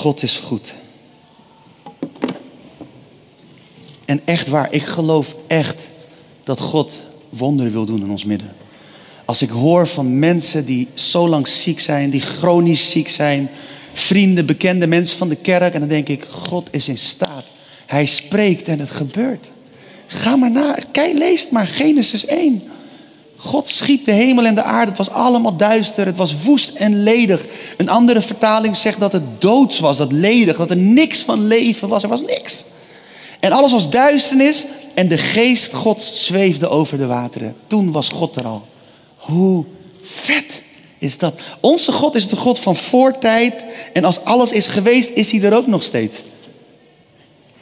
God is goed. En echt waar, ik geloof echt dat God wonderen wil doen in ons midden. Als ik hoor van mensen die zo lang ziek zijn, die chronisch ziek zijn, vrienden, bekende mensen van de kerk, en dan denk ik, God is in staat. Hij spreekt en het gebeurt. Ga maar na, kijk, lees maar, Genesis 1. God schiep de hemel en de aarde. Het was allemaal duister. Het was woest en ledig. Een andere vertaling zegt dat het doods was, dat ledig, dat er niks van leven was. Er was niks. En alles was duisternis en de geest Gods zweefde over de wateren. Toen was God er al. Hoe vet is dat? Onze God is de God van voortijd en als alles is geweest, is hij er ook nog steeds.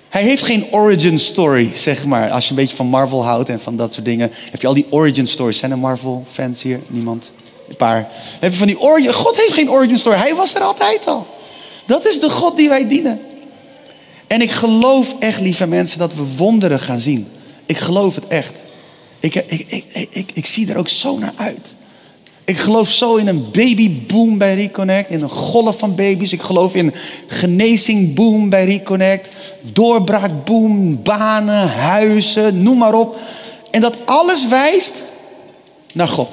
Hij heeft geen origin story, zeg maar. Als je een beetje van Marvel houdt en van dat soort dingen, heb je al die origin stories. Zijn er Marvel fans hier? Niemand? Een paar. Heb je van die origin... God heeft geen origin story. Hij was er altijd al. Dat is de God die wij dienen. En ik geloof echt, lieve mensen, dat we wonderen gaan zien. Ik geloof het echt. Ik, ik, ik, ik, ik, zie er ook zo naar uit. Ik geloof zo in een babyboom bij Reconnect, in een golf van baby's. Ik geloof in genezingboom bij Reconnect, doorbraakboom, banen, huizen, noem maar op. En dat alles wijst naar God.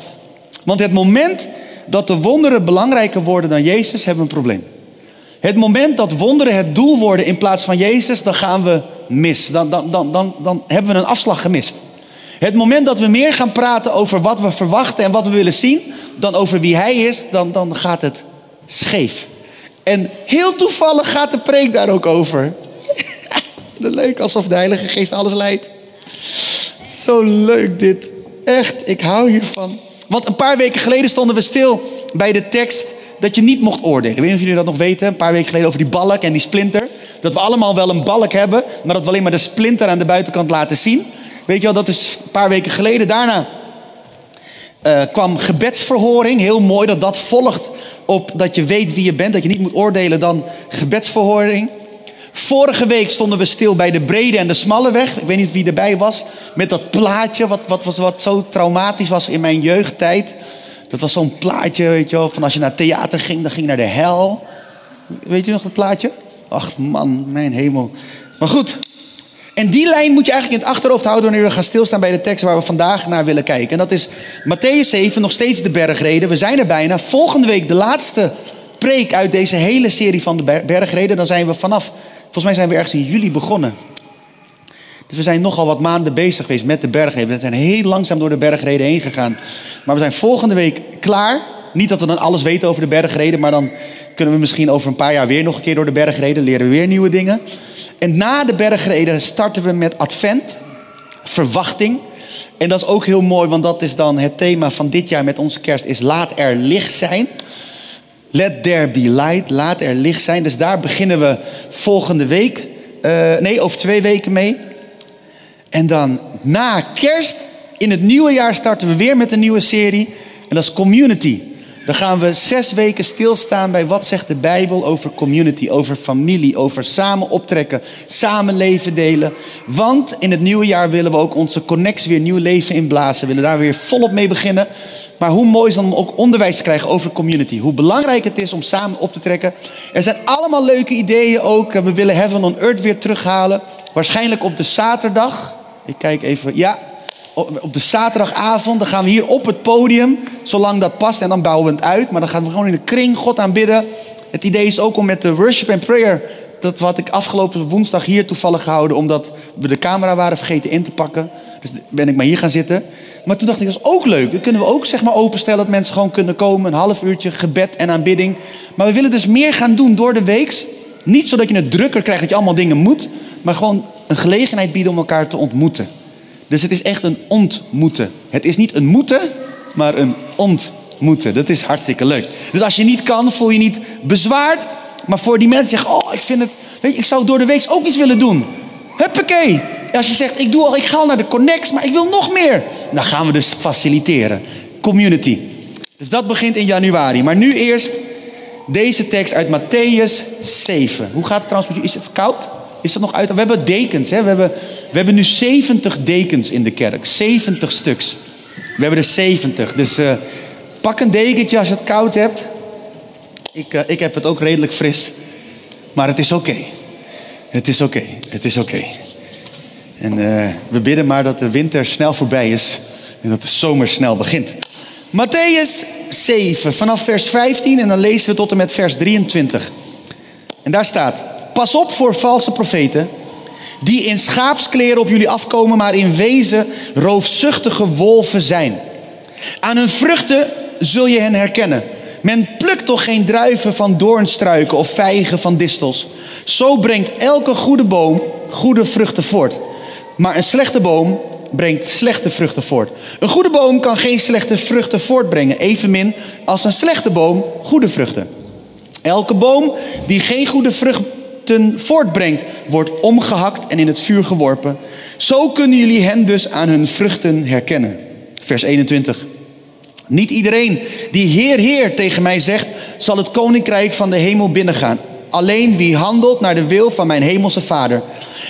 Want het moment dat de wonderen belangrijker worden dan Jezus, hebben we een probleem. Het moment dat wonderen het doel worden in plaats van Jezus, dan gaan we mis. Dan, dan, dan, dan, dan hebben we een afslag gemist. Het moment dat we meer gaan praten over wat we verwachten en wat we willen zien, dan over wie Hij is, dan, dan gaat het scheef. En heel toevallig gaat de preek daar ook over. leuk, alsof de Heilige Geest alles leidt. Zo leuk dit. Echt, ik hou hiervan. Want een paar weken geleden stonden we stil bij de tekst dat je niet mocht oordelen. Ik weet niet of jullie dat nog weten. Een paar weken geleden over die balk en die splinter. Dat we allemaal wel een balk hebben, maar dat we alleen maar de splinter aan de buitenkant laten zien. Weet je wel, dat is een paar weken geleden. Daarna uh, kwam gebedsverhoring. Heel mooi dat dat volgt op dat je weet wie je bent. Dat je niet moet oordelen dan gebedsverhoring. Vorige week stonden we stil bij de brede en de smalle weg. Ik weet niet wie erbij was. Met dat plaatje wat, wat, wat, wat zo traumatisch was in mijn jeugdtijd. Dat was zo'n plaatje, weet je wel, van als je naar theater ging, dan ging je naar de hel. Weet je nog dat plaatje? Ach man, mijn hemel. Maar goed. En die lijn moet je eigenlijk in het achterhoofd houden wanneer we gaan stilstaan bij de tekst waar we vandaag naar willen kijken. En dat is Matthäus 7, nog steeds de bergreden. We zijn er bijna. Volgende week de laatste preek uit deze hele serie van de bergreden. Dan zijn we vanaf, volgens mij zijn we ergens in juli begonnen. Dus we zijn nogal wat maanden bezig geweest met de bergreden. We zijn heel langzaam door de bergreden heen gegaan. Maar we zijn volgende week klaar. Niet dat we dan alles weten over de bergreden, maar dan kunnen we misschien over een paar jaar weer nog een keer door de bergreden, leren we weer nieuwe dingen. En na de bergreden starten we met advent, verwachting. En dat is ook heel mooi, want dat is dan het thema van dit jaar met onze kerst, is laat er licht zijn. Let there be light, laat er licht zijn. Dus daar beginnen we volgende week, uh, nee, over twee weken mee. En dan na kerst, in het nieuwe jaar, starten we weer met een nieuwe serie. En dat is Community. Dan gaan we zes weken stilstaan bij wat zegt de Bijbel over community, over familie, over samen optrekken, samen leven delen. Want in het nieuwe jaar willen we ook onze connectie weer nieuw leven inblazen. We willen daar weer volop mee beginnen. Maar hoe mooi is dan ook onderwijs te krijgen over community. Hoe belangrijk het is om samen op te trekken. Er zijn allemaal leuke ideeën ook. We willen Heaven on Earth weer terughalen. Waarschijnlijk op de zaterdag. Ik kijk even. Ja, op de zaterdagavond. Dan gaan we hier op het podium. Zolang dat past. En dan bouwen we het uit. Maar dan gaan we gewoon in de kring God aanbidden. Het idee is ook om met de worship en prayer. Dat wat ik afgelopen woensdag hier toevallig gehouden. Omdat we de camera waren vergeten in te pakken. Dus ben ik maar hier gaan zitten. Maar toen dacht ik, dat is ook leuk. Dan kunnen we ook zeg maar openstellen dat mensen gewoon kunnen komen. Een half uurtje gebed en aanbidding. Maar we willen dus meer gaan doen door de weeks. Niet zodat je het drukker krijgt dat je allemaal dingen moet. Maar gewoon een gelegenheid bieden om elkaar te ontmoeten. Dus het is echt een ontmoeten. Het is niet een moeten, maar een ontmoeten. Dat is hartstikke leuk. Dus als je niet kan, voel je niet bezwaard. Maar voor die mensen zeggen, oh, ik vind het, weet je, ik zou door de week ook iets willen doen. Huppakee. Als je zegt, ik, doe al, ik ga al naar de connects, maar ik wil nog meer. Dan gaan we dus faciliteren. Community. Dus dat begint in januari. Maar nu eerst deze tekst uit Matthäus 7. Hoe gaat het trouwens met? Is het koud? Is dat nog uit? We hebben dekens. Hè? We, hebben, we hebben nu 70 dekens in de kerk. 70 stuks. We hebben er 70. Dus uh, pak een dekentje als je het koud hebt. Ik, uh, ik heb het ook redelijk fris. Maar het is oké. Het is oké. Het is oké. En uh, we bidden maar dat de winter snel voorbij is en dat de zomer snel begint. Matthäus 7, vanaf vers 15 en dan lezen we tot en met vers 23. En daar staat: Pas op voor valse profeten, die in schaapskleren op jullie afkomen, maar in wezen roofzuchtige wolven zijn. Aan hun vruchten zul je hen herkennen. Men plukt toch geen druiven van doornstruiken of vijgen van distels. Zo brengt elke goede boom goede vruchten voort. Maar een slechte boom brengt slechte vruchten voort. Een goede boom kan geen slechte vruchten voortbrengen, evenmin als een slechte boom goede vruchten. Elke boom die geen goede voortbrengt, wordt omgehakt en in het vuur geworpen. Zo kunnen jullie hen dus aan hun vruchten herkennen. Vers 21. Niet iedereen die Heer, Heer tegen mij zegt, zal het koninkrijk van de hemel binnengaan. Alleen wie handelt naar de wil van mijn hemelse Vader.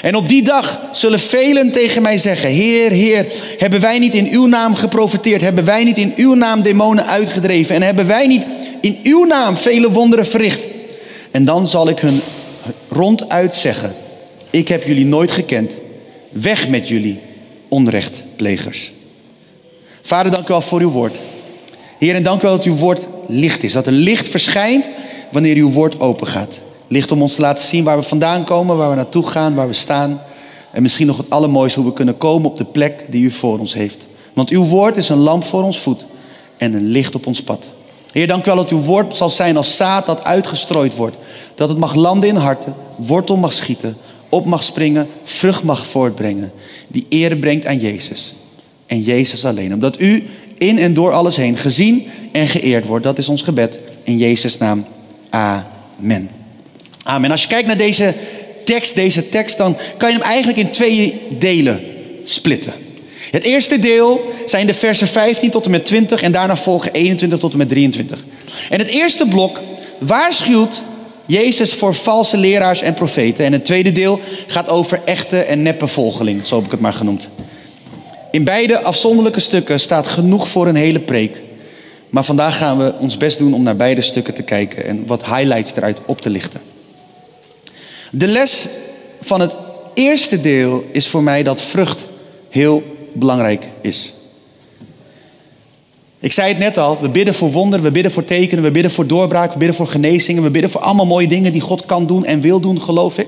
En op die dag zullen velen tegen mij zeggen: Heer, Heer, hebben wij niet in uw naam geprofiteerd? Hebben wij niet in uw naam demonen uitgedreven? En hebben wij niet in uw naam vele wonderen verricht? En dan zal ik hun ronduit zeggen: Ik heb jullie nooit gekend. Weg met jullie, onrechtplegers. Vader, dank u wel voor uw woord. Heer, en dank u wel dat uw woord licht is. Dat er licht verschijnt wanneer uw woord open gaat. Licht om ons te laten zien waar we vandaan komen, waar we naartoe gaan, waar we staan. En misschien nog het allermooiste, hoe we kunnen komen op de plek die u voor ons heeft. Want uw woord is een lamp voor ons voet en een licht op ons pad. Heer, dank u wel dat uw woord zal zijn als zaad dat uitgestrooid wordt. Dat het mag landen in harten, wortel mag schieten, op mag springen, vrucht mag voortbrengen. Die ere brengt aan Jezus. En Jezus alleen. Omdat u in en door alles heen gezien en geëerd wordt. Dat is ons gebed. In Jezus' naam. Amen. Amen. Als je kijkt naar deze tekst, deze tekst, dan kan je hem eigenlijk in twee delen splitten. Het eerste deel zijn de versen 15 tot en met 20 en daarna volgen 21 tot en met 23. En het eerste blok waarschuwt Jezus voor valse leraars en profeten. En het tweede deel gaat over echte en neppe volgeling, zo heb ik het maar genoemd. In beide afzonderlijke stukken staat genoeg voor een hele preek. Maar vandaag gaan we ons best doen om naar beide stukken te kijken en wat highlights eruit op te lichten. De les van het eerste deel is voor mij dat vrucht heel belangrijk is. Ik zei het net al, we bidden voor wonderen, we bidden voor tekenen, we bidden voor doorbraak, we bidden voor genezingen, we bidden voor allemaal mooie dingen die God kan doen en wil doen, geloof ik.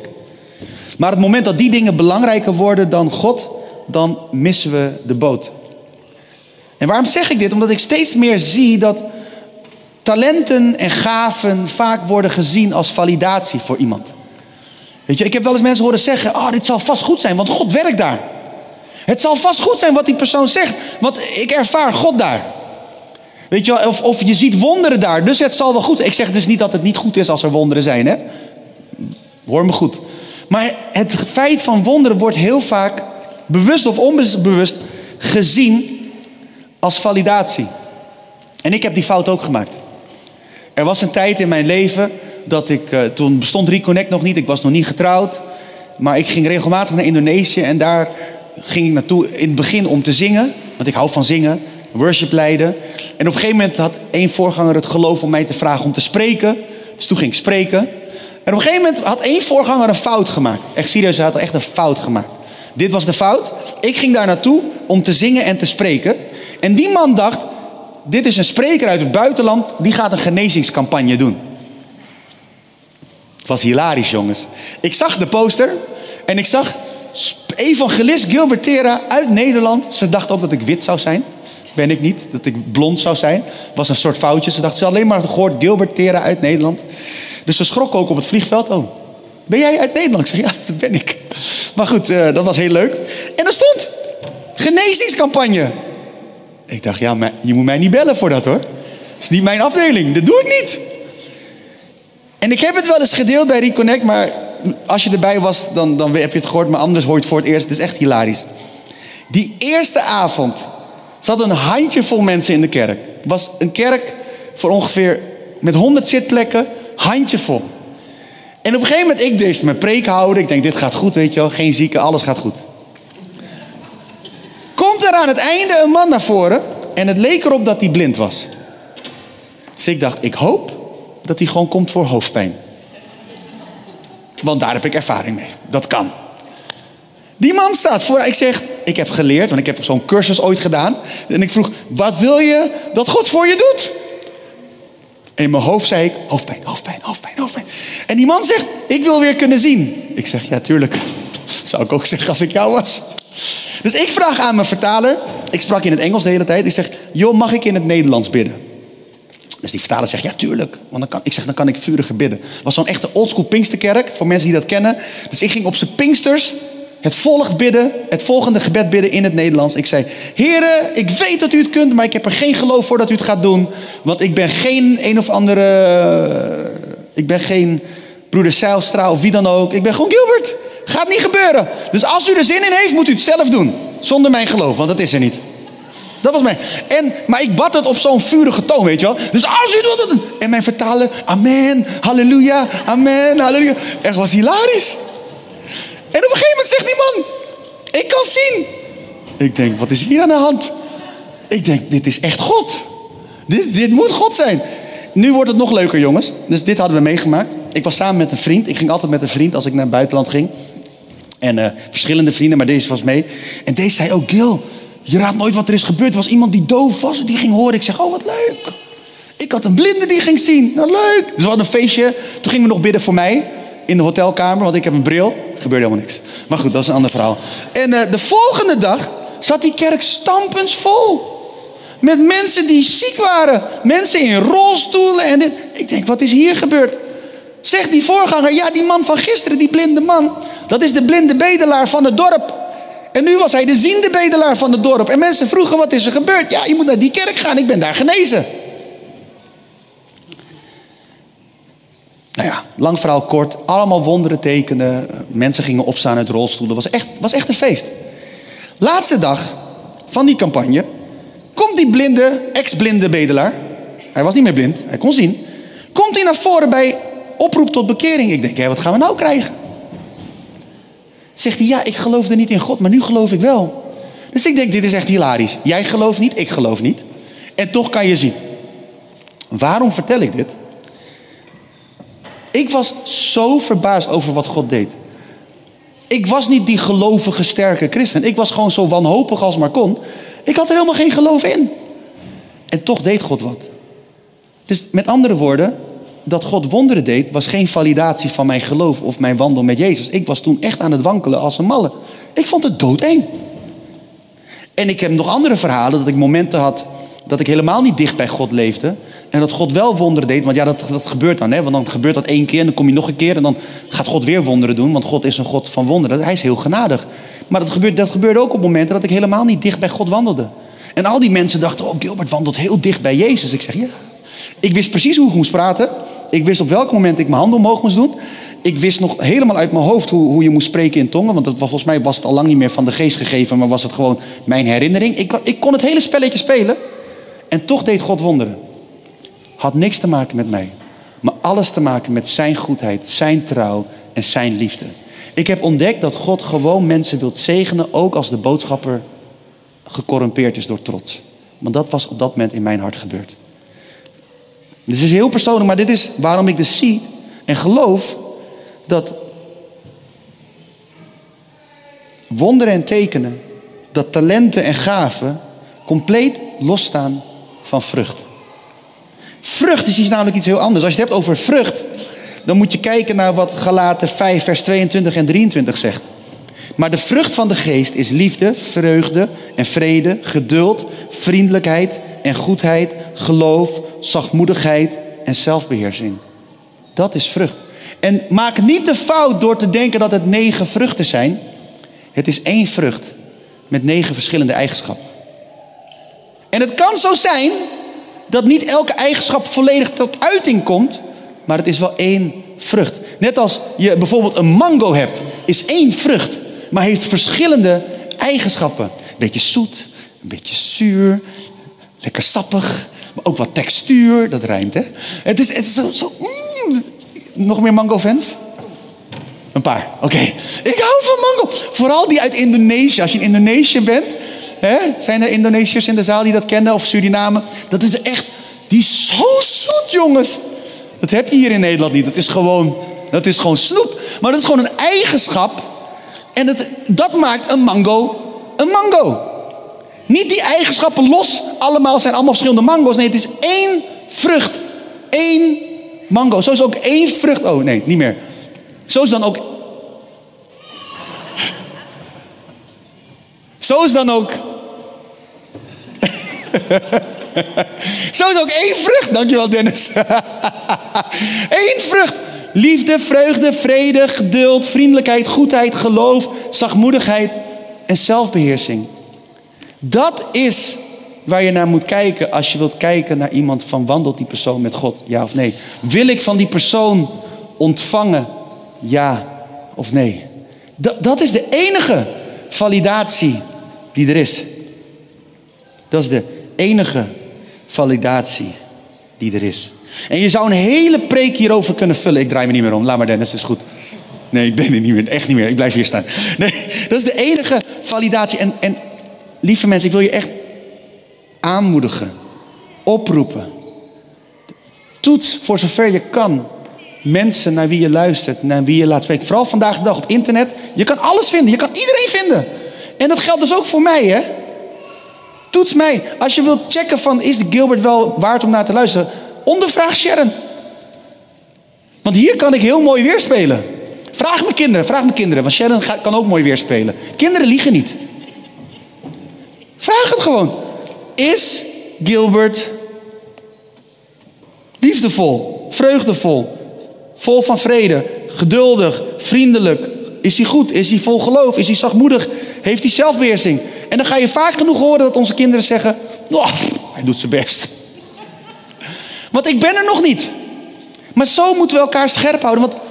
Maar het moment dat die dingen belangrijker worden dan God, dan missen we de boot. En waarom zeg ik dit? Omdat ik steeds meer zie dat talenten en gaven vaak worden gezien als validatie voor iemand. Weet je, ik heb wel eens mensen horen zeggen: Oh, dit zal vast goed zijn, want God werkt daar. Het zal vast goed zijn wat die persoon zegt, want ik ervaar God daar. Weet je wel, of, of je ziet wonderen daar, dus het zal wel goed Ik zeg dus niet dat het niet goed is als er wonderen zijn, hè? Hoor me goed. Maar het feit van wonderen wordt heel vaak bewust of onbewust gezien als validatie. En ik heb die fout ook gemaakt. Er was een tijd in mijn leven dat ik, uh, toen bestond Reconnect nog niet, ik was nog niet getrouwd. Maar ik ging regelmatig naar Indonesië en daar ging ik naartoe in het begin om te zingen. Want ik hou van zingen, worship leiden. En op een gegeven moment had één voorganger het geloof om mij te vragen om te spreken. Dus toen ging ik spreken. En op een gegeven moment had één voorganger een fout gemaakt. Echt serieus, hij had echt een fout gemaakt. Dit was de fout. Ik ging daar naartoe om te zingen en te spreken. En die man dacht, dit is een spreker uit het buitenland, die gaat een genezingscampagne doen. Het was hilarisch, jongens. Ik zag de poster en ik zag evangelist Gilbert Tera uit Nederland. Ze dacht ook dat ik wit zou zijn. Ben ik niet, dat ik blond zou zijn. was een soort foutje. Ze dacht, ze alleen maar gehoord Gilbert Tera uit Nederland. Dus ze schrok ook op het vliegveld. Oh, ben jij uit Nederland? Ik zeg, ja, dat ben ik. Maar goed, uh, dat was heel leuk. En er stond, genezingscampagne. Ik dacht, ja, maar je moet mij niet bellen voor dat hoor. Dat is niet mijn afdeling, dat doe ik niet. En ik heb het wel eens gedeeld bij Reconnect, maar als je erbij was, dan, dan heb je het gehoord. Maar anders hoor je het voor het eerst. Het is echt hilarisch. Die eerste avond zat een handjevol mensen in de kerk. Het was een kerk voor ongeveer met 100 zitplekken, handjevol. En op een gegeven moment, ik deed mijn preek houden. Ik denk, dit gaat goed, weet je wel. Geen zieken, alles gaat goed. Komt er aan het einde een man naar voren. En het leek erop dat hij blind was. Dus ik dacht, ik hoop dat hij gewoon komt voor hoofdpijn. Want daar heb ik ervaring mee. Dat kan. Die man staat voor. Ik zeg, ik heb geleerd, want ik heb zo'n cursus ooit gedaan. En ik vroeg, wat wil je dat God voor je doet? In mijn hoofd zei ik, hoofdpijn, hoofdpijn, hoofdpijn, hoofdpijn. En die man zegt, ik wil weer kunnen zien. Ik zeg, ja, tuurlijk. Zou ik ook zeggen als ik jou was. Dus ik vraag aan mijn vertaler. Ik sprak in het Engels de hele tijd. Ik zeg, joh, mag ik in het Nederlands bidden? Dus die vertaler zegt, ja, tuurlijk. Want dan kan, ik zeg, dan kan ik vuriger bidden. Het was zo'n echte oldschool Pinksterkerk, voor mensen die dat kennen. Dus ik ging op zijn Pinksters het volgt bidden, het volgende gebed bidden in het Nederlands. Ik zei, heren, ik weet dat u het kunt, maar ik heb er geen geloof voor dat u het gaat doen. Want ik ben geen een of andere, eh, ik ben geen broeder Seilstra of wie dan ook. Ik ben gewoon Gilbert. Gaat niet gebeuren. Dus als u er zin in heeft, moet u het zelf doen. Zonder mijn geloof, want dat is er niet. Dat was mijn. En, maar ik bad het op zo'n vurige toon, weet je wel. Dus als u doet het. En mijn vertalen, amen, halleluja, amen, halleluja. Echt was hilarisch. En op een gegeven moment zegt die man: Ik kan zien. Ik denk: Wat is hier aan de hand? Ik denk: Dit is echt God. Dit, dit moet God zijn. Nu wordt het nog leuker, jongens. Dus dit hadden we meegemaakt. Ik was samen met een vriend. Ik ging altijd met een vriend als ik naar het buitenland ging. En uh, verschillende vrienden, maar deze was mee. En deze zei ook: Gil, je raadt nooit wat er is gebeurd. Er was iemand die doof was en die ging horen. Ik zeg: Oh, wat leuk. Ik had een blinde die ging zien. Nou, leuk. Dus we hadden een feestje. Toen gingen we nog bidden voor mij in de hotelkamer, want ik heb een bril. Gebeurde helemaal niks. Maar goed, dat is een ander verhaal. En uh, de volgende dag zat die kerk stampensvol. Met mensen die ziek waren. Mensen in rolstoelen. En dit. Ik denk, wat is hier gebeurd? Zegt die voorganger, ja, die man van gisteren, die blinde man. Dat is de blinde bedelaar van het dorp. En nu was hij de ziende bedelaar van het dorp. En mensen vroegen, wat is er gebeurd? Ja, je moet naar die kerk gaan, ik ben daar genezen. Nou ja, lang verhaal kort. Allemaal wonderen tekenen. Mensen gingen opstaan uit rolstoelen. Het was echt, was echt een feest. Laatste dag van die campagne komt die blinde, ex-blinde bedelaar. Hij was niet meer blind, hij kon zien. Komt hij naar voren bij oproep tot bekering. Ik denk, wat gaan we nou krijgen? Zegt hij, ja, ik geloofde niet in God, maar nu geloof ik wel. Dus ik denk, dit is echt hilarisch. Jij gelooft niet, ik geloof niet. En toch kan je zien. Waarom vertel ik dit? Ik was zo verbaasd over wat God deed. Ik was niet die gelovige, sterke christen. Ik was gewoon zo wanhopig als maar kon. Ik had er helemaal geen geloof in. En toch deed God wat. Dus met andere woorden, dat God wonderen deed, was geen validatie van mijn geloof of mijn wandel met Jezus. Ik was toen echt aan het wankelen als een malle. Ik vond het doodeng. En ik heb nog andere verhalen dat ik momenten had dat ik helemaal niet dicht bij God leefde. En dat God wel wonderen deed. Want ja, dat, dat gebeurt dan. Hè? Want dan gebeurt dat één keer en dan kom je nog een keer. En dan gaat God weer wonderen doen. Want God is een God van wonderen. Hij is heel genadig. Maar dat gebeurde, dat gebeurde ook op momenten dat ik helemaal niet dicht bij God wandelde. En al die mensen dachten, oh Gilbert wandelt heel dicht bij Jezus. Ik zeg, ja. Ik wist precies hoe ik moest praten. Ik wist op welk moment ik mijn handen omhoog moest doen. Ik wist nog helemaal uit mijn hoofd hoe, hoe je moest spreken in tongen. Want dat, volgens mij was het al lang niet meer van de geest gegeven. Maar was het gewoon mijn herinnering. Ik, ik kon het hele spelletje spelen. En toch deed God wonderen. Had niks te maken met mij. Maar alles te maken met zijn goedheid, zijn trouw en zijn liefde. Ik heb ontdekt dat God gewoon mensen wilt zegenen, ook als de boodschapper gecorrumpeerd is door trots. Want dat was op dat moment in mijn hart gebeurd. Dus het is heel persoonlijk, maar dit is waarom ik dus zie en geloof dat wonderen en tekenen, dat talenten en gaven compleet losstaan van vrucht. Vrucht is iets namelijk iets heel anders. Als je het hebt over vrucht, dan moet je kijken naar wat Galaten 5, vers 22 en 23 zegt. Maar de vrucht van de geest is liefde, vreugde en vrede, geduld, vriendelijkheid en goedheid, geloof, zachtmoedigheid en zelfbeheersing. Dat is vrucht. En maak niet de fout door te denken dat het negen vruchten zijn. Het is één vrucht met negen verschillende eigenschappen. En het kan zo zijn dat niet elke eigenschap volledig tot uiting komt, maar het is wel één vrucht. Net als je bijvoorbeeld een mango hebt, is één vrucht, maar heeft verschillende eigenschappen. Een beetje zoet, een beetje zuur, lekker sappig, maar ook wat textuur, dat rijmt hè. Het is, het is zo, zo mm. nog meer mango-fans? Een paar, oké. Ik hou van mango. Vooral die uit Indonesië. Als je in Indonesië bent, Hè? Zijn er Indonesiërs in de zaal die dat kennen? Of Suriname? Dat is echt, die is zo zoet, jongens. Dat heb je hier in Nederland niet. Dat is gewoon, dat is gewoon snoep. Maar dat is gewoon een eigenschap. En dat, dat maakt een mango een mango. Niet die eigenschappen los, allemaal zijn allemaal verschillende mango's. Nee, het is één vrucht. Eén mango. Zo is ook één vrucht. Oh nee, niet meer. Zo is dan ook. Zo is dan ook. Zo is ook één vrucht. Dankjewel, Dennis. Eén vrucht. Liefde, vreugde, vrede, geduld, vriendelijkheid, goedheid, geloof, zachtmoedigheid en zelfbeheersing. Dat is waar je naar moet kijken als je wilt kijken naar iemand van wandelt die persoon met God, ja of nee. Wil ik van die persoon ontvangen, ja of nee. Dat, is de enige validatie die er is. Dat is de enige validatie die er is. En je zou een hele preek hierover kunnen vullen. Ik draai me niet meer om. Laat maar Dennis, is goed. Nee, ik ben er niet meer. Echt niet meer. Ik blijf hier staan. Nee, dat is de enige validatie. En, en lieve mensen, ik wil je echt aanmoedigen. Oproepen. Toets voor zover je kan. Mensen naar wie je luistert, naar wie je laat spreken. Vooral vandaag de dag op internet. Je kan alles vinden. Je kan iedereen vinden. En dat geldt dus ook voor mij, hè? Toets mij. Als je wilt checken van is Gilbert wel waard om naar te luisteren, ondervraag Sharon. Want hier kan ik heel mooi weerspelen. Vraag mijn kinderen, vraag mijn kinderen, want Sharon kan ook mooi weerspelen. Kinderen liegen niet. Vraag het gewoon. Is Gilbert liefdevol, vreugdevol, vol van vrede, geduldig, vriendelijk? Is hij goed? Is hij vol geloof? Is hij zachtmoedig? Heeft hij zelfbeheersing? En dan ga je vaak genoeg horen dat onze kinderen zeggen: oh, hij doet zijn best. Want ik ben er nog niet. Maar zo moeten we elkaar scherp houden. Want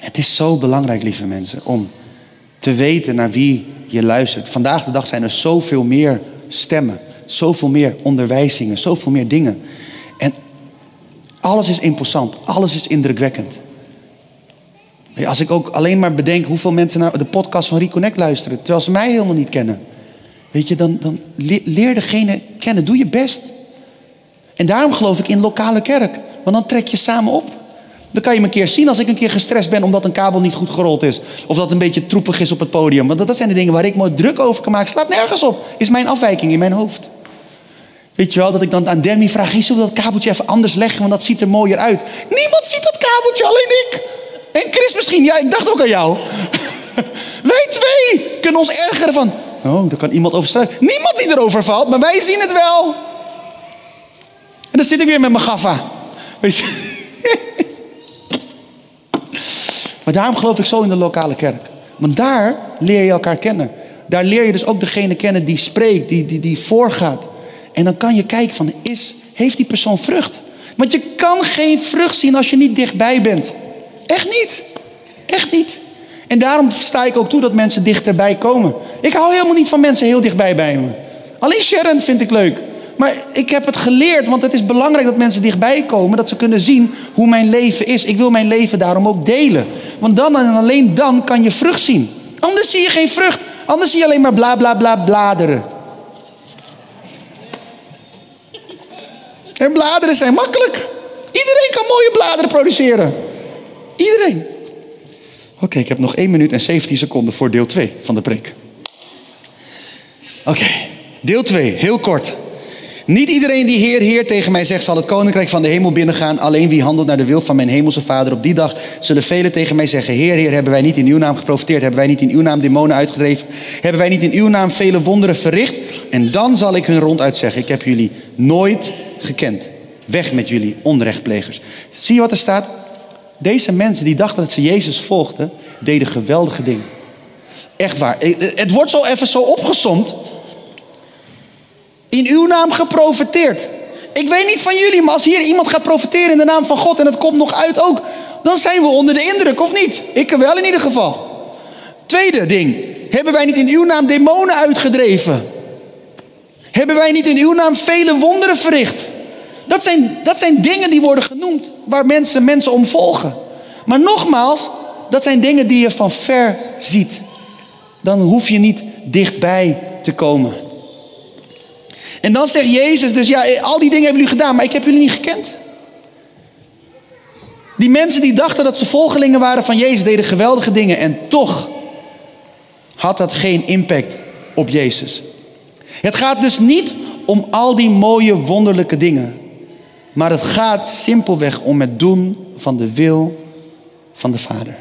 het is zo belangrijk, lieve mensen, om te weten naar wie je luistert. Vandaag de dag zijn er zoveel meer stemmen, zoveel meer onderwijzingen, zoveel meer dingen. En alles is imposant, alles is indrukwekkend. Als ik ook alleen maar bedenk hoeveel mensen naar de podcast van Reconnect luisteren, terwijl ze mij helemaal niet kennen. Weet je, dan, dan leer degene kennen, doe je best. En daarom geloof ik in lokale kerk, want dan trek je samen op. Dan kan je me een keer zien als ik een keer gestrest ben omdat een kabel niet goed gerold is. Of dat een beetje troepig is op het podium. Want dat zijn de dingen waar ik mooi druk over kan maken. Slaat nergens op. Is mijn afwijking in mijn hoofd. Weet je wel, dat ik dan aan Demi vraag: hey, zullen we dat kabeltje even anders leggen? Want dat ziet er mooier uit. Niemand ziet dat kabeltje, alleen ik. En Chris misschien. Ja, ik dacht ook aan jou. wij twee kunnen ons ergeren van. Oh, daar kan iemand over. Niemand die erover valt, maar wij zien het wel. En dan zit ik weer met mijn gaffa. Weet je. Maar daarom geloof ik zo in de lokale kerk. Want daar leer je elkaar kennen. Daar leer je dus ook degene kennen die spreekt, die, die, die voorgaat. En dan kan je kijken van, is, heeft die persoon vrucht? Want je kan geen vrucht zien als je niet dichtbij bent. Echt niet. Echt niet. En daarom sta ik ook toe dat mensen dichterbij komen. Ik hou helemaal niet van mensen heel dichtbij bij me. Alleen Sharon vind ik leuk. Maar ik heb het geleerd, want het is belangrijk dat mensen dichtbij komen, dat ze kunnen zien hoe mijn leven is. Ik wil mijn leven daarom ook delen. Want dan en alleen dan kan je vrucht zien. Anders zie je geen vrucht. Anders zie je alleen maar bla bla bla bladeren. En bladeren zijn makkelijk. Iedereen kan mooie bladeren produceren. Iedereen. Oké, ik heb nog 1 minuut en 17 seconden voor deel 2 van de preek. Oké, deel 2, heel kort. Niet iedereen die Heer, Heer tegen mij zegt, zal het koninkrijk van de hemel binnengaan. Alleen wie handelt naar de wil van mijn hemelse Vader. Op die dag zullen velen tegen mij zeggen: Heer, Heer, hebben wij niet in uw naam geprofiteerd? Hebben wij niet in uw naam demonen uitgedreven? Hebben wij niet in uw naam vele wonderen verricht? En dan zal ik hun ronduit zeggen: Ik heb jullie nooit gekend. Weg met jullie onrechtplegers. Zie je wat er staat? Deze mensen die dachten dat ze Jezus volgden, deden geweldige dingen. Echt waar. Het wordt zo even zo opgesomd in uw naam geprofiteerd. Ik weet niet van jullie, maar als hier iemand gaat profiteren in de naam van God en het komt nog uit ook, dan zijn we onder de indruk, of niet? Ik wel in ieder geval. Tweede ding, hebben wij niet in uw naam demonen uitgedreven? Hebben wij niet in uw naam vele wonderen verricht? Dat zijn, dat zijn dingen die worden genoemd waar mensen mensen om volgen. Maar nogmaals, dat zijn dingen die je van ver ziet. Dan hoef je niet dichtbij te komen. En dan zegt Jezus dus, ja, al die dingen hebben jullie gedaan, maar ik heb jullie niet gekend. Die mensen die dachten dat ze volgelingen waren van Jezus, deden geweldige dingen. En toch had dat geen impact op Jezus. Het gaat dus niet om al die mooie, wonderlijke dingen. Maar het gaat simpelweg om het doen van de wil van de Vader.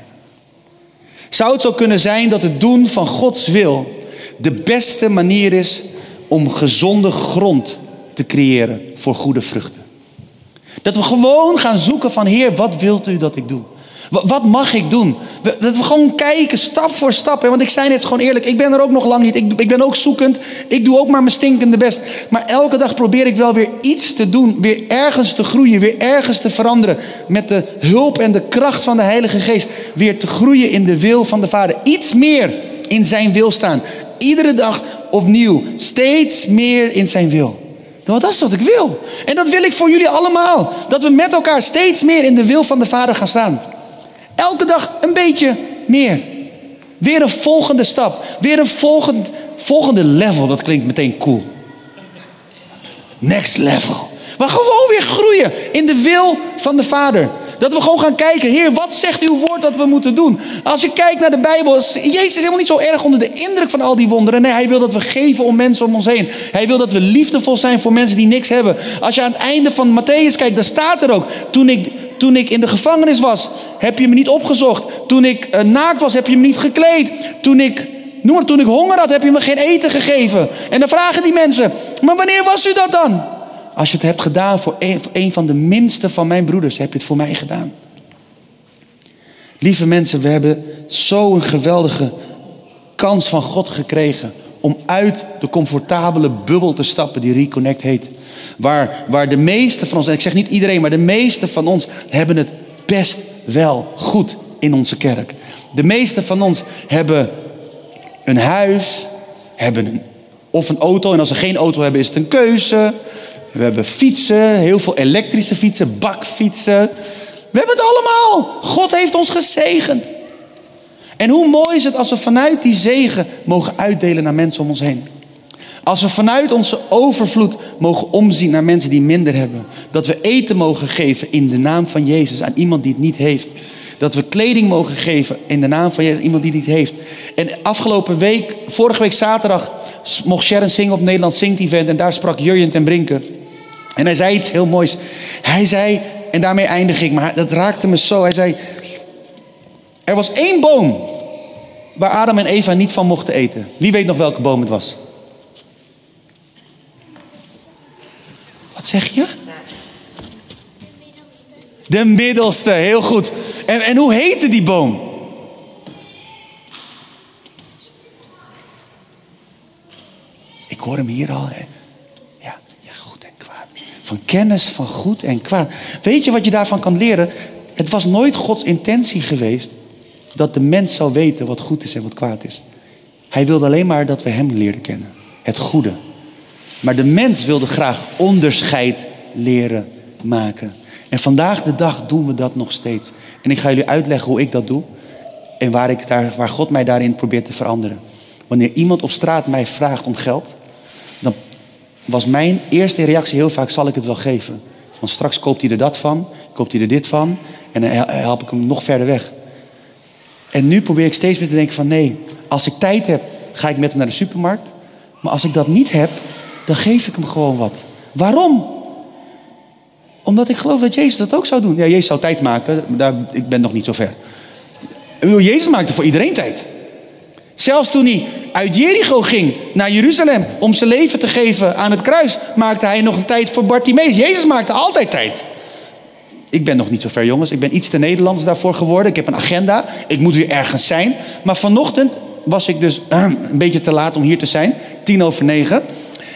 Zou het zo kunnen zijn dat het doen van Gods wil de beste manier is om gezonde grond te creëren voor goede vruchten? Dat we gewoon gaan zoeken van Heer, wat wilt u dat ik doe? Wat mag ik doen? Dat we gewoon kijken, stap voor stap. Want ik zei net gewoon eerlijk, ik ben er ook nog lang niet. Ik, ben ook zoekend. Ik doe ook maar mijn stinkende best. Maar elke dag probeer ik wel weer iets te doen. Weer ergens te groeien. Weer ergens te veranderen. Met de hulp en de kracht van de Heilige Geest. Weer te groeien in de wil van de Vader. Iets meer in zijn wil staan. Iedere dag opnieuw. Steeds meer in zijn wil. Dat is wat ik wil. En dat wil ik voor jullie allemaal. Dat we met elkaar steeds meer in de wil van de Vader gaan staan. Elke dag een beetje meer. Weer een volgende stap. Weer een volgend, volgende level. Dat klinkt meteen cool. Next level. Maar gewoon weer groeien in de wil van de Vader. Dat we gewoon gaan kijken, Heer, wat zegt uw woord dat we moeten doen? Als je kijkt naar de Bijbel, is Jezus helemaal niet zo erg onder de indruk van al die wonderen. Nee, hij wil dat we geven om mensen om ons heen. Hij wil dat we liefdevol zijn voor mensen die niks hebben. Als je aan het einde van Matthäus kijkt, dan staat er ook, toen ik, toen ik in de gevangenis was, heb je me niet opgezocht. Toen ik uh, naakt was, heb je me niet gekleed. Toen ik, noem toen ik honger had, heb je me geen eten gegeven. En dan vragen die mensen, maar wanneer was u dat dan? Als je het hebt gedaan voor een, van de minste van mijn broeders, heb je het voor mij gedaan. Lieve mensen, we hebben zo'n geweldige kans van God gekregen om uit de comfortabele bubbel te stappen die Reconnect heet. Waar, waar de meeste van ons, en ik zeg niet iedereen, maar de meeste van ons hebben het best wel goed in onze kerk. De meeste van ons hebben een huis, hebben een, of een auto. En als ze geen auto hebben, is het een keuze. We hebben fietsen, heel veel elektrische fietsen, bakfietsen. We hebben het allemaal. God heeft ons gezegend. En hoe mooi is het als we vanuit die zegen mogen uitdelen naar mensen om ons heen. Als we vanuit onze overvloed mogen omzien naar mensen die minder hebben. Dat we eten mogen geven in de naam van Jezus aan iemand die het niet heeft. Dat we kleding mogen geven in de naam van Jezus aan iemand die het niet heeft. En afgelopen week, vorige week zaterdag, mocht Sharon zingen op Nederland Zingt Event. En daar sprak Jurjen ten Brinke. En hij zei iets heel moois. Hij zei, en daarmee eindig ik, maar dat raakte me zo. Hij zei, er was één boom waar Adam en Eva niet van mochten eten. Wie weet nog welke boom het was? Wat zeg je? De middelste. De middelste, heel goed. En, en hoe heette die boom? Ik hoor hem hier al. Hè? Van kennis van goed en kwaad. Weet je wat je daarvan kan leren? Het was nooit Gods intentie geweest dat de mens zou weten wat goed is en wat kwaad is. Hij wilde alleen maar dat we Hem leerden kennen. Het goede. Maar de mens wilde graag onderscheid leren maken. En vandaag de dag doen we dat nog steeds. En ik ga jullie uitleggen hoe ik dat doe. En waar, ik daar, waar God mij daarin probeert te veranderen. Wanneer iemand op straat mij vraagt om geld, was mijn eerste reactie heel vaak, zal ik het wel geven? Want straks koopt hij er dat van, koopt hij er dit van en dan help ik hem nog verder weg. En nu probeer ik steeds meer te denken van nee, als ik tijd heb, ga ik met hem naar de supermarkt. Maar als ik dat niet heb, dan geef ik hem gewoon wat. Waarom? Omdat ik geloof dat Jezus dat ook zou doen. Ja, Jezus zou tijd maken, daar, ik ben nog niet zo ver. Jezus maakte voor iedereen tijd. Zelfs toen hij uit Jericho ging naar Jeruzalem om zijn leven te geven aan het kruis, maakte hij nog tijd voor Bartimaeus. Jezus maakte altijd tijd. Ik ben nog niet zo ver, jongens. Ik ben iets te Nederlands daarvoor geworden. Ik heb een agenda. Ik moet weer ergens zijn. Maar vanochtend was ik dus uh, een beetje te laat om hier te zijn. Tien over negen.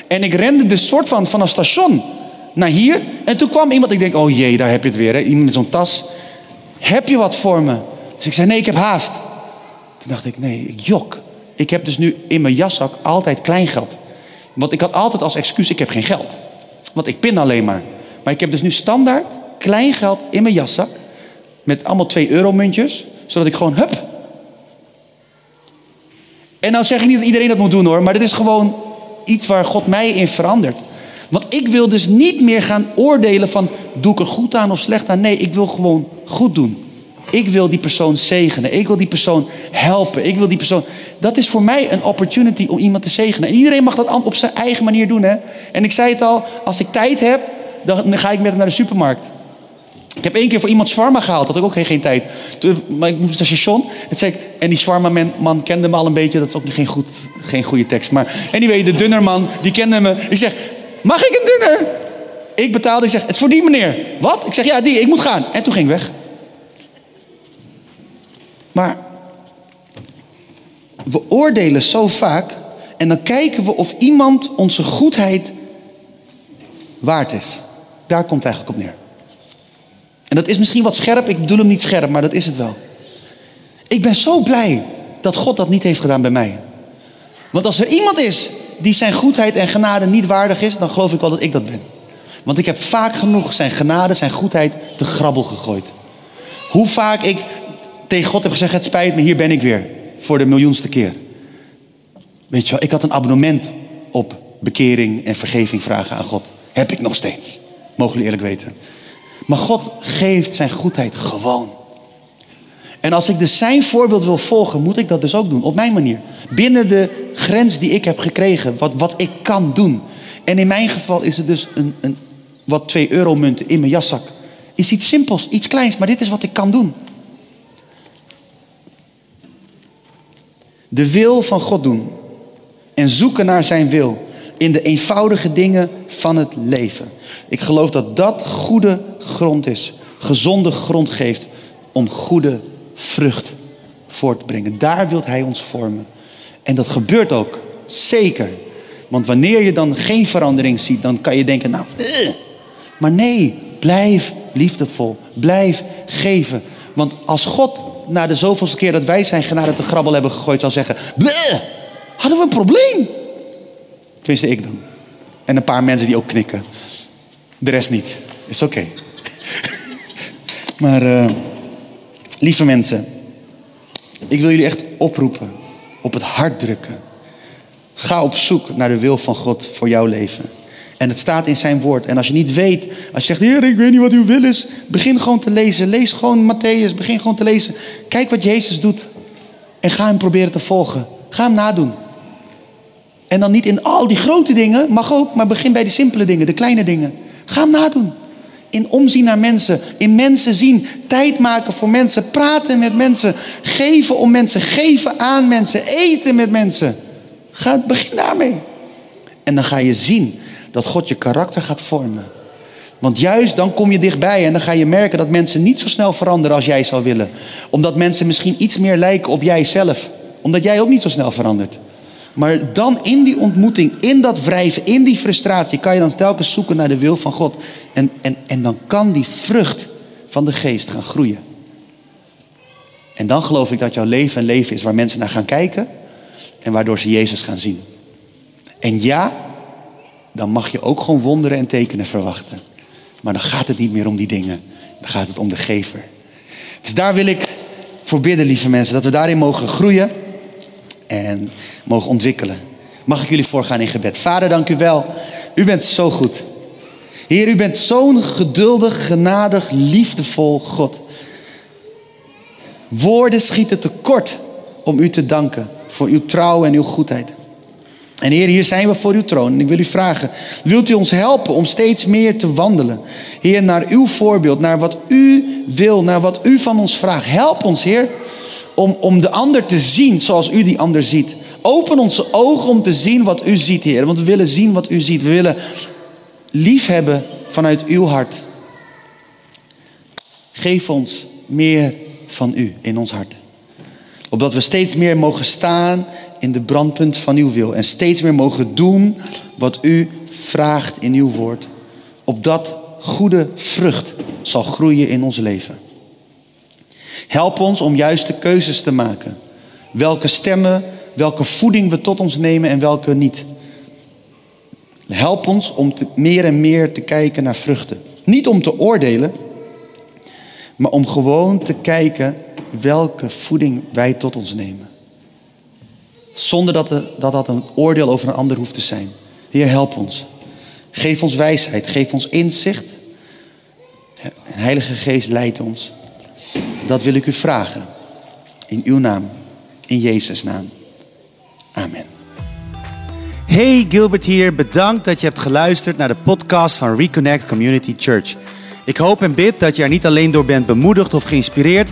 En ik rende dus soort van van een station naar hier. En toen kwam iemand. Ik denk, oh jee, daar heb je het weer. Hè? Iemand met zo'n tas. Heb je wat voor me? Dus ik zei, nee, ik heb haast. Toen dacht ik, nee, ik jok. Ik heb dus nu in mijn jaszak altijd kleingeld. Want ik had altijd als excuus, ik heb geen geld. Want ik pin alleen maar. Maar ik heb dus nu standaard kleingeld in mijn jaszak. Met allemaal 2 euro muntjes. Zodat ik gewoon, hup. En nou zeg ik niet dat iedereen dat moet doen hoor. Maar dit is gewoon iets waar God mij in verandert. Want ik wil dus niet meer gaan oordelen van doe ik er goed aan of slecht aan. Nee, ik wil gewoon goed doen. Ik wil die persoon zegenen. Ik wil die persoon helpen. Ik wil die persoon. Dat is voor mij een opportunity om iemand te zegenen. En iedereen mag dat op zijn eigen manier doen. Hè? En ik zei het al, als ik tijd heb, dan ga ik met hem naar de supermarkt. Ik heb één keer voor iemand zwarma gehaald, had ik ook geen tijd. Maar ik moest naar het station. En, zei ik, en die zwarma man kende me al een beetje. Dat is ook geen, goed, geen goede tekst. Maar anyway, de dunnerman, die kende me. Ik zeg, mag ik een dunner? Ik betaalde, ik zeg, het is voor die meneer. Wat? Ik zeg, ja, die, ik moet gaan. En toen ging ik weg. Maar we oordelen zo vaak en dan kijken we of iemand onze goedheid waard is. Daar komt het eigenlijk op neer. En dat is misschien wat scherp, ik bedoel hem niet scherp, maar dat is het wel. Ik ben zo blij dat God dat niet heeft gedaan bij mij. Want als er iemand is die zijn goedheid en genade niet waardig is, dan geloof ik wel dat ik dat ben. Want ik heb vaak genoeg zijn genade, zijn goedheid te grabbel gegooid. Hoe vaak ik tegen God heb gezegd: Het spijt me, hier ben ik weer. Voor de miljoenste keer. Weet je wel, ik had een abonnement op bekering en vergeving vragen aan God. Heb ik nog steeds. Mogen jullie eerlijk weten. Maar God geeft zijn goedheid gewoon. En als ik dus zijn voorbeeld wil volgen, moet ik dat dus ook doen. Op mijn manier. Binnen de grens die ik heb gekregen. Wat, wat ik kan doen. En in mijn geval is het dus een, een, wat 2 euro munten in mijn jaszak. Is iets simpels, iets kleins, maar dit is wat ik kan doen. De wil van God doen. En zoeken naar zijn wil. In de eenvoudige dingen van het leven. Ik geloof dat dat goede grond is. Gezonde grond geeft om goede vrucht voort te brengen. Daar wil hij ons vormen. En dat gebeurt ook. Zeker. Want wanneer je dan geen verandering ziet, dan kan je denken, nou, uh. maar nee, blijf liefdevol. Blijf geven. Want als God na de zoveelste keer dat wij zijn genade te grabbel hebben gegooid, zal zeggen: Bleh, hadden we een probleem? Tenminste, ik dan. En een paar mensen die ook knikken. De rest niet. Is oké. maar, uh, lieve mensen, ik wil jullie echt oproepen, op het hart drukken. Ga op zoek naar de wil van God voor jouw leven. En het staat in zijn woord. En als je niet weet, als je zegt, Heer, ik weet niet wat uw wil is, begin gewoon te lezen. Lees gewoon Matthäus, begin gewoon te lezen. Kijk wat Jezus doet. En ga hem proberen te volgen. Ga hem nadoen. En dan niet in al die grote dingen, mag ook, maar begin bij de simpele dingen, de kleine dingen. Ga hem nadoen. In omzien naar mensen, in mensen zien, tijd maken voor mensen, praten met mensen, geven om mensen, geven aan mensen, eten met mensen. Ga, begin daarmee. En dan ga je zien dat God je karakter gaat vormen. Want juist dan kom je dichtbij en dan ga je merken dat mensen niet zo snel veranderen als jij zou willen. Omdat mensen misschien iets meer lijken op jijzelf. Omdat jij ook niet zo snel verandert. Maar dan in die ontmoeting, in dat wrijven, in die frustratie, kan je dan telkens zoeken naar de wil van God. En, en, en dan kan die vrucht van de geest gaan groeien. En dan geloof ik dat jouw leven een leven is waar mensen naar gaan kijken en waardoor ze Jezus gaan zien. En ja, dan mag je ook gewoon wonderen en tekenen verwachten. Maar dan gaat het niet meer om die dingen. Dan gaat het om de gever. Dus daar wil ik voor bidden, lieve mensen, dat we daarin mogen groeien en mogen ontwikkelen. Mag ik jullie voorgaan in gebed? Vader, dank u wel. U bent zo goed. Heer, u bent zo'n geduldig, genadig, liefdevol God. Woorden schieten tekort om u te danken voor uw trouw en uw goedheid. En Heer, hier zijn we voor uw troon. En ik wil u vragen, wilt u ons helpen om steeds meer te wandelen? Heer, naar uw voorbeeld, naar wat u wil, naar wat u van ons vraagt. Help ons, Heer, om, om de ander te zien zoals u die ander ziet. Open onze ogen om te zien wat u ziet, Heer. Want we willen zien wat u ziet. We willen lief hebben vanuit uw hart. Geef ons meer van u in ons hart. Opdat we steeds meer mogen staan in de brandpunt van uw wil. En steeds meer mogen doen wat u vraagt in uw woord. Opdat goede vrucht zal groeien in ons leven. Help ons om juiste keuzes te maken. Welke stemmen, welke voeding we tot ons nemen en welke niet. Help ons om meer en meer te kijken naar vruchten. Niet om te oordelen, maar om gewoon te kijken welke voeding wij tot ons nemen. Zonder dat, dat een oordeel over een ander hoeft te zijn. Heer, help ons. Geef ons wijsheid, geef ons inzicht. En Heilige Geest leidt ons. Dat wil ik u vragen. In uw naam, in Jezus' naam. Amen. Hey, Gilbert hier. Bedankt dat je hebt geluisterd naar de podcast van Reconnect Community Church. Ik hoop en bid dat je er niet alleen door bent bemoedigd of geïnspireerd,